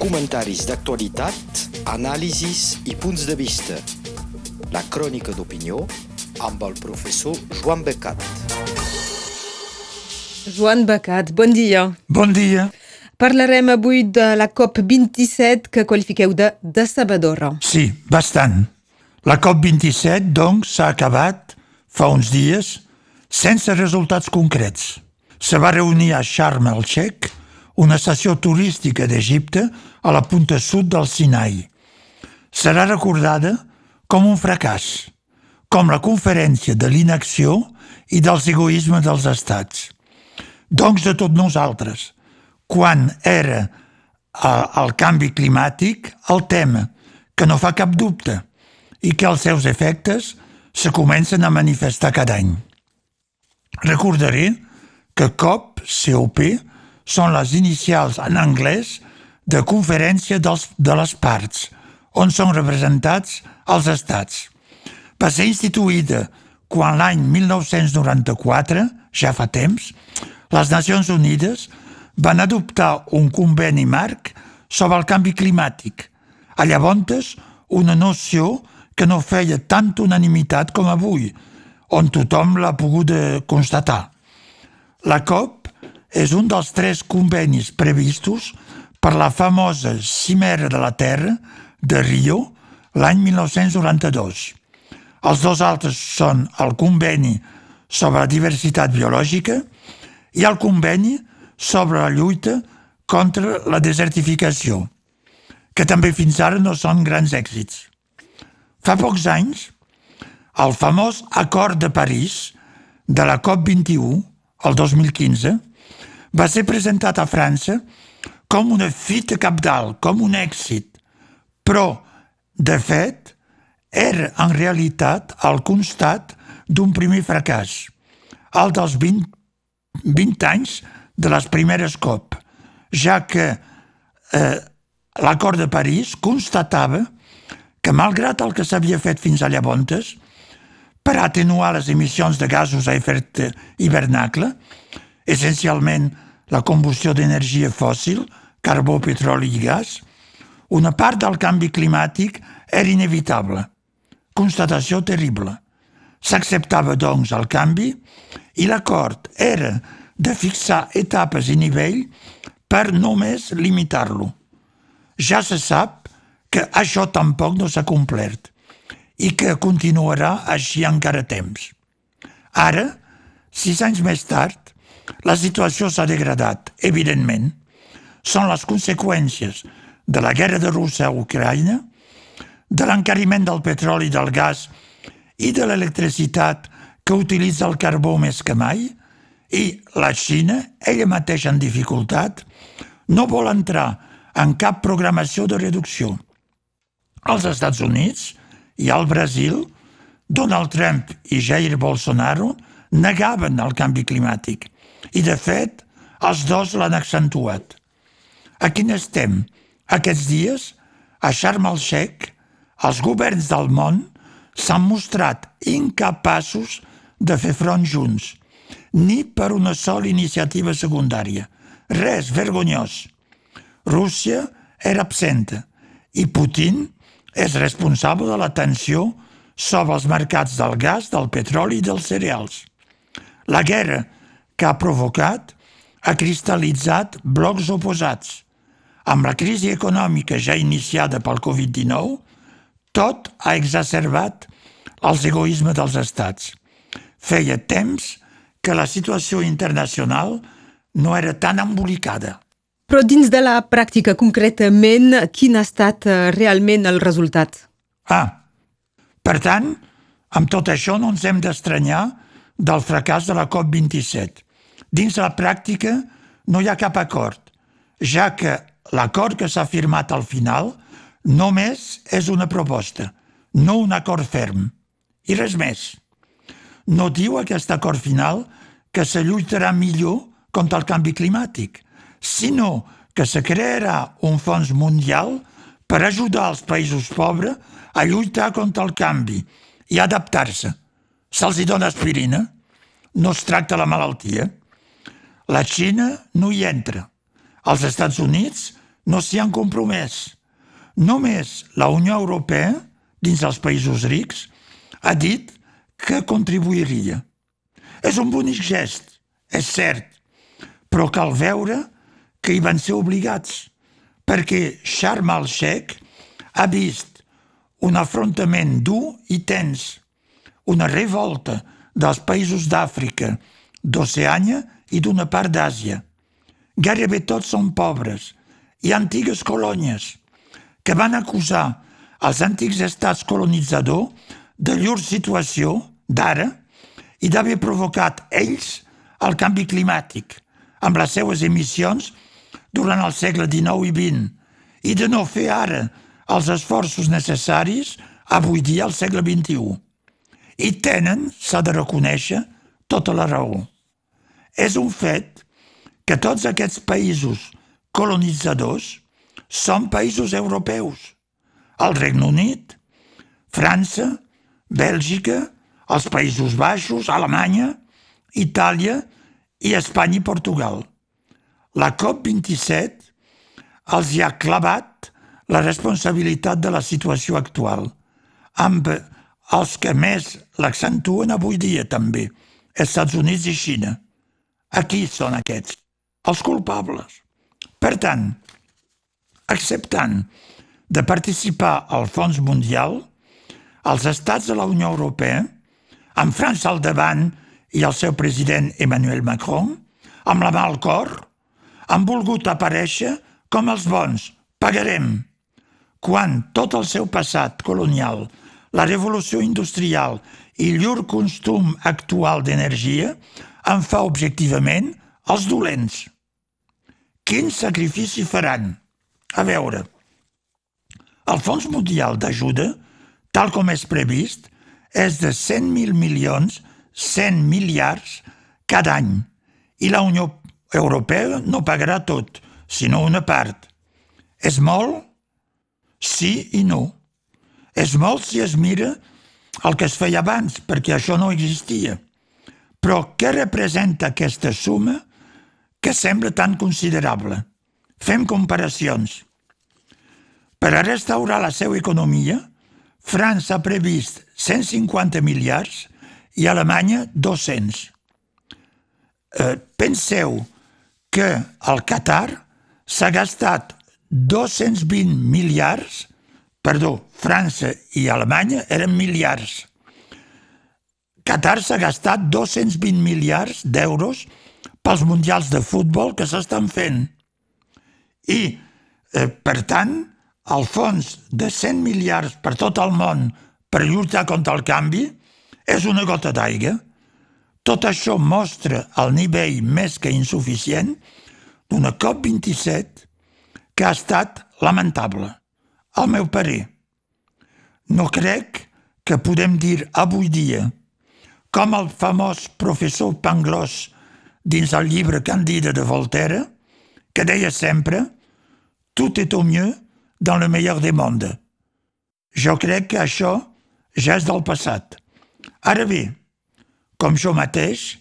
comentaris d'actualitat, anàlisis i punts de vista. La crònica d'opinió amb el professor Joan Becat. Joan Becat, bon dia. Bon dia. Parlarem avui de la COP27 que qualifiqueu de decebedora. Sí, bastant. La COP27, doncs, s'ha acabat fa uns dies sense resultats concrets. Se va reunir a Sharm el-Sheikh, una estació turística d'Egipte a la punta sud del Sinai. Serà recordada com un fracàs, com la conferència de l'inacció i dels egoismes dels estats. Doncs de tot nosaltres, quan era el canvi climàtic el tema, que no fa cap dubte, i que els seus efectes se comencen a manifestar cada any. Recordaré que COP, COP, són les inicials en anglès de Conferència dels, de les Parts, on són representats els estats. Va ser instituïda quan l'any 1994, ja fa temps, les Nacions Unides van adoptar un conveni marc sobre el canvi climàtic, a llavors una noció que no feia tanta unanimitat com avui, on tothom l'ha pogut constatar. La COP és un dels tres convenis previstos per la famosa Cimera de la Terra de Rio l'any 1992. Els dos altres són el conveni sobre la diversitat biològica i el conveni sobre la lluita contra la desertificació, que també fins ara no són grans èxits. Fa pocs anys, el famós Acord de París de la COP21, el 2015, va ser presentat a França com una fita capdalt, com un èxit, però, de fet, era en realitat el constat d'un primer fracàs, el dels 20, 20 anys de les primeres COP, ja que eh, l'acord de París constatava que, malgrat el que s'havia fet fins a llavors, per atenuar les emissions de gasos a efecte hivernacle, essencialment la combustió d'energia fòssil, carbó, petroli i gas, una part del canvi climàtic era inevitable. Constatació terrible. S'acceptava, doncs, el canvi i l'acord era de fixar etapes i nivell per només limitar-lo. Ja se sap que això tampoc no s'ha complert i que continuarà així encara temps. Ara, sis anys més tard, la situació s'ha degradat, evidentment. Són les conseqüències de la guerra de Rússia a Ucraïna, de l'encariment del petroli i del gas i de l'electricitat que utilitza el carbó més que mai, i la Xina, ella mateixa en dificultat, no vol entrar en cap programació de reducció. Els Estats Units i al Brasil, Donald Trump i Jair Bolsonaro negaven el canvi climàtic i, de fet, els dos l'han accentuat. A quin estem? Aquests dies, a Sharm el-Sheikh, els governs del món s'han mostrat incapaços de fer front junts, ni per una sola iniciativa secundària. Res, vergonyós. Rússia era absenta i Putin és responsable de la tensió sobre els mercats del gas, del petroli i dels cereals. La guerra que ha provocat ha cristal·litzat blocs oposats. Amb la crisi econòmica ja iniciada pel Covid-19, tot ha exacerbat els egoismes dels estats. Feia temps que la situació internacional no era tan embolicada. Però dins de la pràctica, concretament, quin ha estat eh, realment el resultat? Ah, per tant, amb tot això no ens hem d'estranyar del fracàs de la COP27. Dins la pràctica no hi ha cap acord, ja que l'acord que s'ha firmat al final només és una proposta, no un acord ferm. I res més. No diu aquest acord final que se lluitarà millor contra el canvi climàtic, sinó que se crearà un fons mundial per ajudar els països pobres a lluitar contra el canvi i adaptar-se. Se'ls dona aspirina, no es tracta la malaltia. La Xina no hi entra. Els Estats Units no s'hi han compromès. Només la Unió Europea, dins els països rics, ha dit que contribuiria. És un bonic gest, és cert, però cal veure que hi van ser obligats, perquè Sharm el-Sheikh ha vist un afrontament dur i tens, una revolta dels països d'Àfrica, d'Oceània i d'una part d'Àsia. Gairebé tots són pobres i antigues colònies que van acusar els antics estats colonitzadors de llur situació d'ara i d'haver provocat ells el canvi climàtic amb les seues emissions durant el segle XIX i XX i de no fer ara els esforços necessaris avui dia al segle XXI. I tenen, s'ha de reconèixer, tota la raó. És un fet que tots aquests països colonitzadors són països europeus. El Regne Unit, França, Bèlgica, els Països Baixos, Alemanya, Itàlia i Espanya i Portugal. La COP27 els hi ha clavat la responsabilitat de la situació actual, amb els que més l'accentuen avui dia també, Estats Units i Xina. Aquí són aquests, els culpables. Per tant, acceptant de participar al Fons Mundial, els estats de la Unió Europea, amb França al davant i el seu president Emmanuel Macron, amb la mà al cor, han volgut aparèixer com els bons, pagarem, quan tot el seu passat colonial, la revolució industrial i llur costum actual d'energia en fa objectivament els dolents. Quin sacrifici faran? A veure, el Fons Mundial d'Ajuda, tal com és previst, és de 100.000 milions, 100 miliards cada any, i la Unió Europea no pagarà tot, sinó una part. És molt? Sí i no. És molt si es mira el que es feia abans, perquè això no existia. Però què representa aquesta suma que sembla tan considerable? Fem comparacions. Per a restaurar la seva economia, França ha previst 150 miliards i Alemanya 200. Eh, penseu que el Qatar s'ha gastat 220 miliards, perdó, França i Alemanya eren miliards. Qatar s'ha gastat 220 miliards d'euros pels mundials de futbol que s'estan fent. I, eh, per tant, el fons de 100 miliards per tot el món per lluitar contra el canvi és una gota d'aigua. Tot això mostra el nivell més que insuficient d'una COP27 que ha estat lamentable, al meu parer. No crec que podem dir avui dia, com el famós professor Pangloss dins el llibre Candida de Voltaire, que deia sempre «Tout est au mieux dans le meilleur des mondes». Jo crec que això ja és del passat. Ara bé, com jo mateix,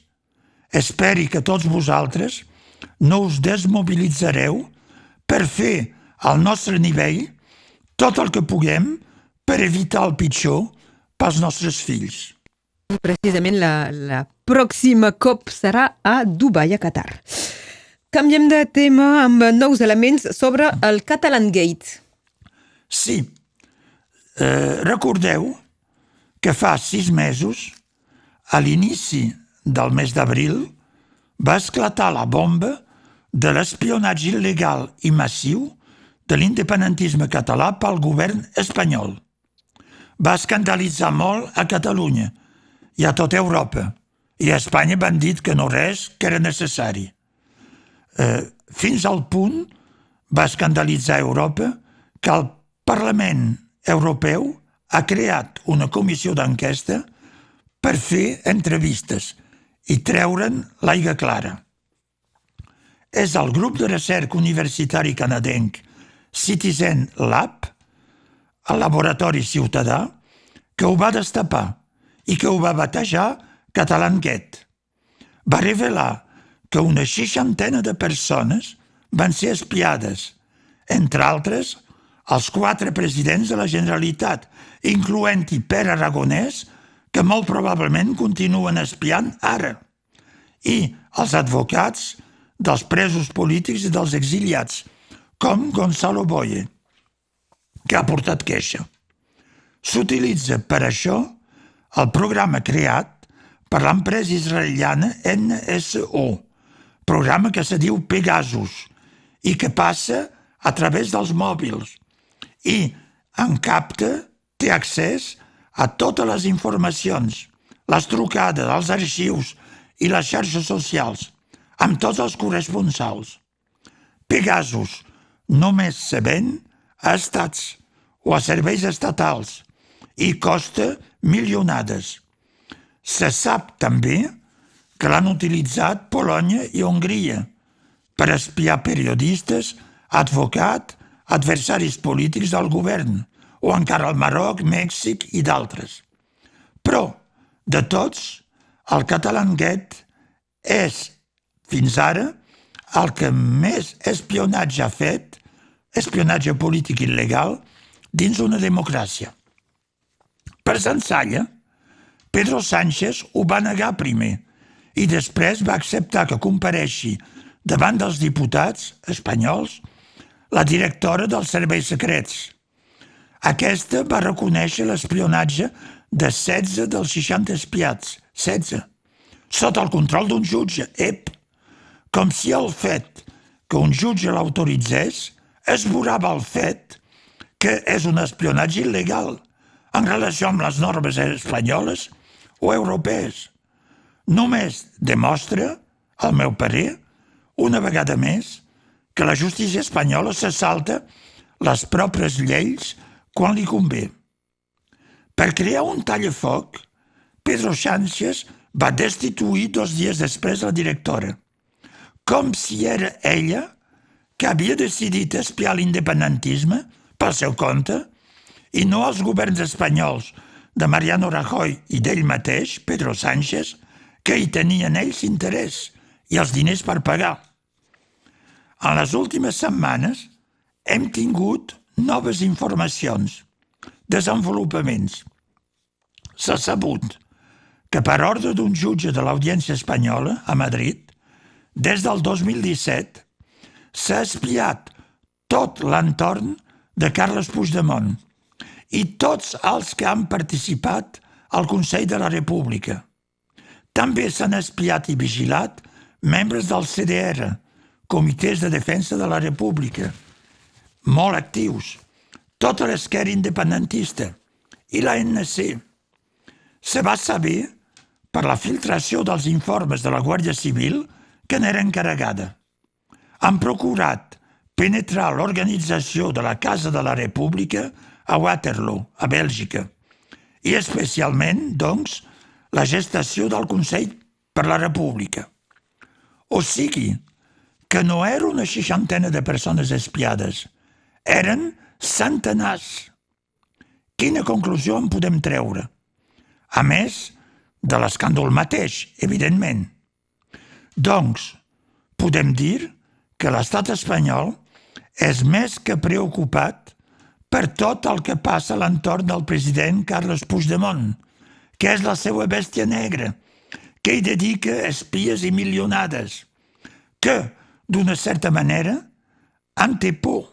esperi que tots vosaltres no us desmobilitzareu per fer al nostre nivell tot el que puguem per evitar el pitjor pels nostres fills. Precisament la, la pròxima COP serà a Dubai, a Qatar. Canviem de tema amb nous elements sobre el Catalan Gate. Sí. Eh, recordeu que fa sis mesos, a l'inici del mes d'abril, va esclatar la bomba de l'espionatge il·legal i massiu de l'independentisme català pel govern espanyol. Va escandalitzar molt a Catalunya i a tota Europa, i a Espanya van dit que no res que era necessari. Eh, fins al punt va escandalitzar Europa que el Parlament Europeu ha creat una comissió d'enquesta per fer entrevistes i treure'n l'aigua clara. És el grup de recerca universitari canadenc Citizen Lab, el laboratori ciutadà, que ho va destapar i que ho va batejar Catalan Gate. Va revelar que una seixantena de persones van ser espiades, entre altres, els quatre presidents de la Generalitat, incloent-hi Pere Aragonès, que molt probablement continuen espiant ara, i els advocats dels presos polítics i dels exiliats, com Gonzalo Boye, que ha portat queixa. S'utilitza per això el programa creat per l'empresa israeliana NSO, programa que se diu Pegasus i que passa a través dels mòbils i en capta, té accés a totes les informacions, les trucades, els arxius i les xarxes socials, amb tots els corresponsals. Pegasus només se ven a estats o a serveis estatals i costa milionades. Se sap també que l'han utilitzat Polònia i Hongria per espiar periodistes, advocat, adversaris polítics del govern, o encara el Marroc, Mèxic i d'altres. Però, de tots, el Catalangate és, fins ara, el que més espionatge ha fet, espionatge polític il·legal, dins una democràcia. Per Sensalla, Pedro Sánchez ho va negar primer i després va acceptar que compareixi davant dels diputats espanyols la directora dels serveis secrets. Aquesta va reconèixer l'espionatge de 16 dels 60 espiats, 16, sota el control d'un jutge, ep, com si el fet que un jutge l'autoritzés esborava el fet que és un espionatge il·legal en relació amb les normes espanyoles o europees. Només demostra, al meu parer, una vegada més, que la justícia espanyola se salta les pròpies lleis quan li convé. Per crear un tallafoc, Pedro Sánchez va destituir dos dies després la directora, com si era ella que havia decidit espiar l'independentisme pel seu compte i no els governs espanyols de Mariano Rajoy i d'ell mateix, Pedro Sánchez, que hi tenien ells interès i els diners per pagar. En les últimes setmanes hem tingut noves informacions, desenvolupaments. S'ha sabut que per ordre d'un jutge de l'Audiència Espanyola a Madrid, des del 2017 s'ha espiat tot l'entorn de Carles Puigdemont i tots els que han participat al Consell de la República. També s'han espiat i vigilat membres del CDR, comitès de defensa de la República, molt actius, tota l'esquerra independentista i la NC. Se va saber per la filtració dels informes de la Guàrdia Civil que n'era encarregada. Han procurat penetrar l'organització de la Casa de la República a Waterloo, a Bèlgica, i especialment, doncs, la gestació del Consell per la República. O sigui, que no era una seixantena de persones espiades, eren centenars. Quina conclusió en podem treure? A més de l'escàndol mateix, evidentment. Doncs, podem dir que l'estat espanyol és més que preocupat per tot el que passa a l'entorn del president Carles Puigdemont, que és la seva bèstia negra, que hi dedica espies i milionades, que, d'una certa manera, en té por.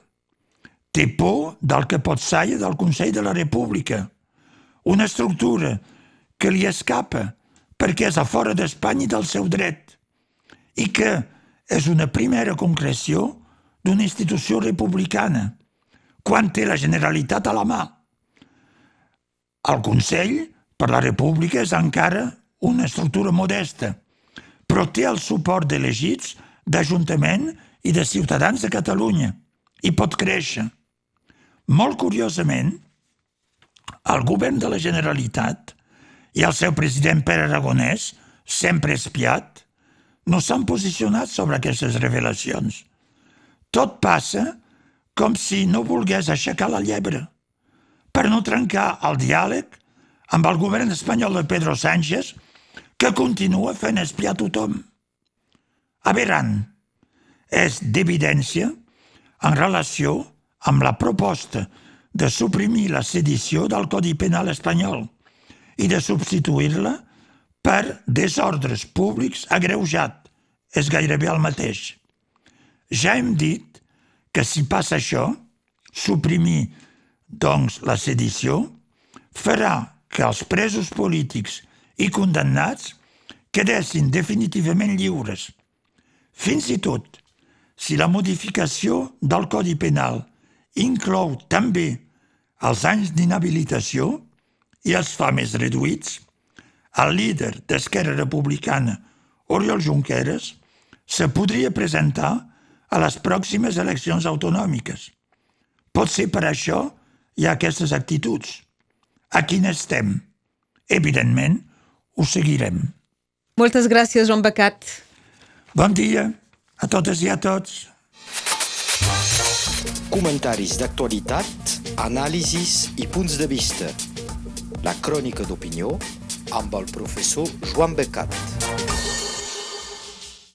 Té por del que pot saia del Consell de la República, una estructura que li escapa perquè és a fora d'Espanya i del seu dret i que és una primera concreció d'una institució republicana quan té la Generalitat a la mà. El Consell per la República és encara una estructura modesta, però té el suport d'elegits d'Ajuntament i de Ciutadans de Catalunya i pot créixer. Molt curiosament, el govern de la Generalitat i el seu president Pere Aragonès, sempre espiat, no s'han posicionat sobre aquestes revelacions. Tot passa com si no volgués aixecar la llebre per no trencar el diàleg amb el govern espanyol de Pedro Sánchez que continua fent espiar tothom aberrant. És d'evidència en relació amb la proposta de suprimir la sedició del Codi Penal espanyol i de substituir-la per desordres públics agreujat. És gairebé el mateix. Ja hem dit que si passa això, suprimir, doncs, la sedició, farà que els presos polítics i condemnats quedessin definitivament lliures. Fins i tot, si la modificació del Codi Penal inclou també els anys d'inhabilitació i els fa més reduïts, el líder d'Esquerra Republicana, Oriol Junqueras, se podria presentar a les pròximes eleccions autonòmiques. Pot ser per això hi ha aquestes actituds. A quin estem? Evidentment, ho seguirem. Moltes gràcies, Joan Becat. Bon dia a totes i a tots. Comentaris d'actualitat, anàlisis i punts de vista. La crònica d'opinió amb el professor Joan Becat.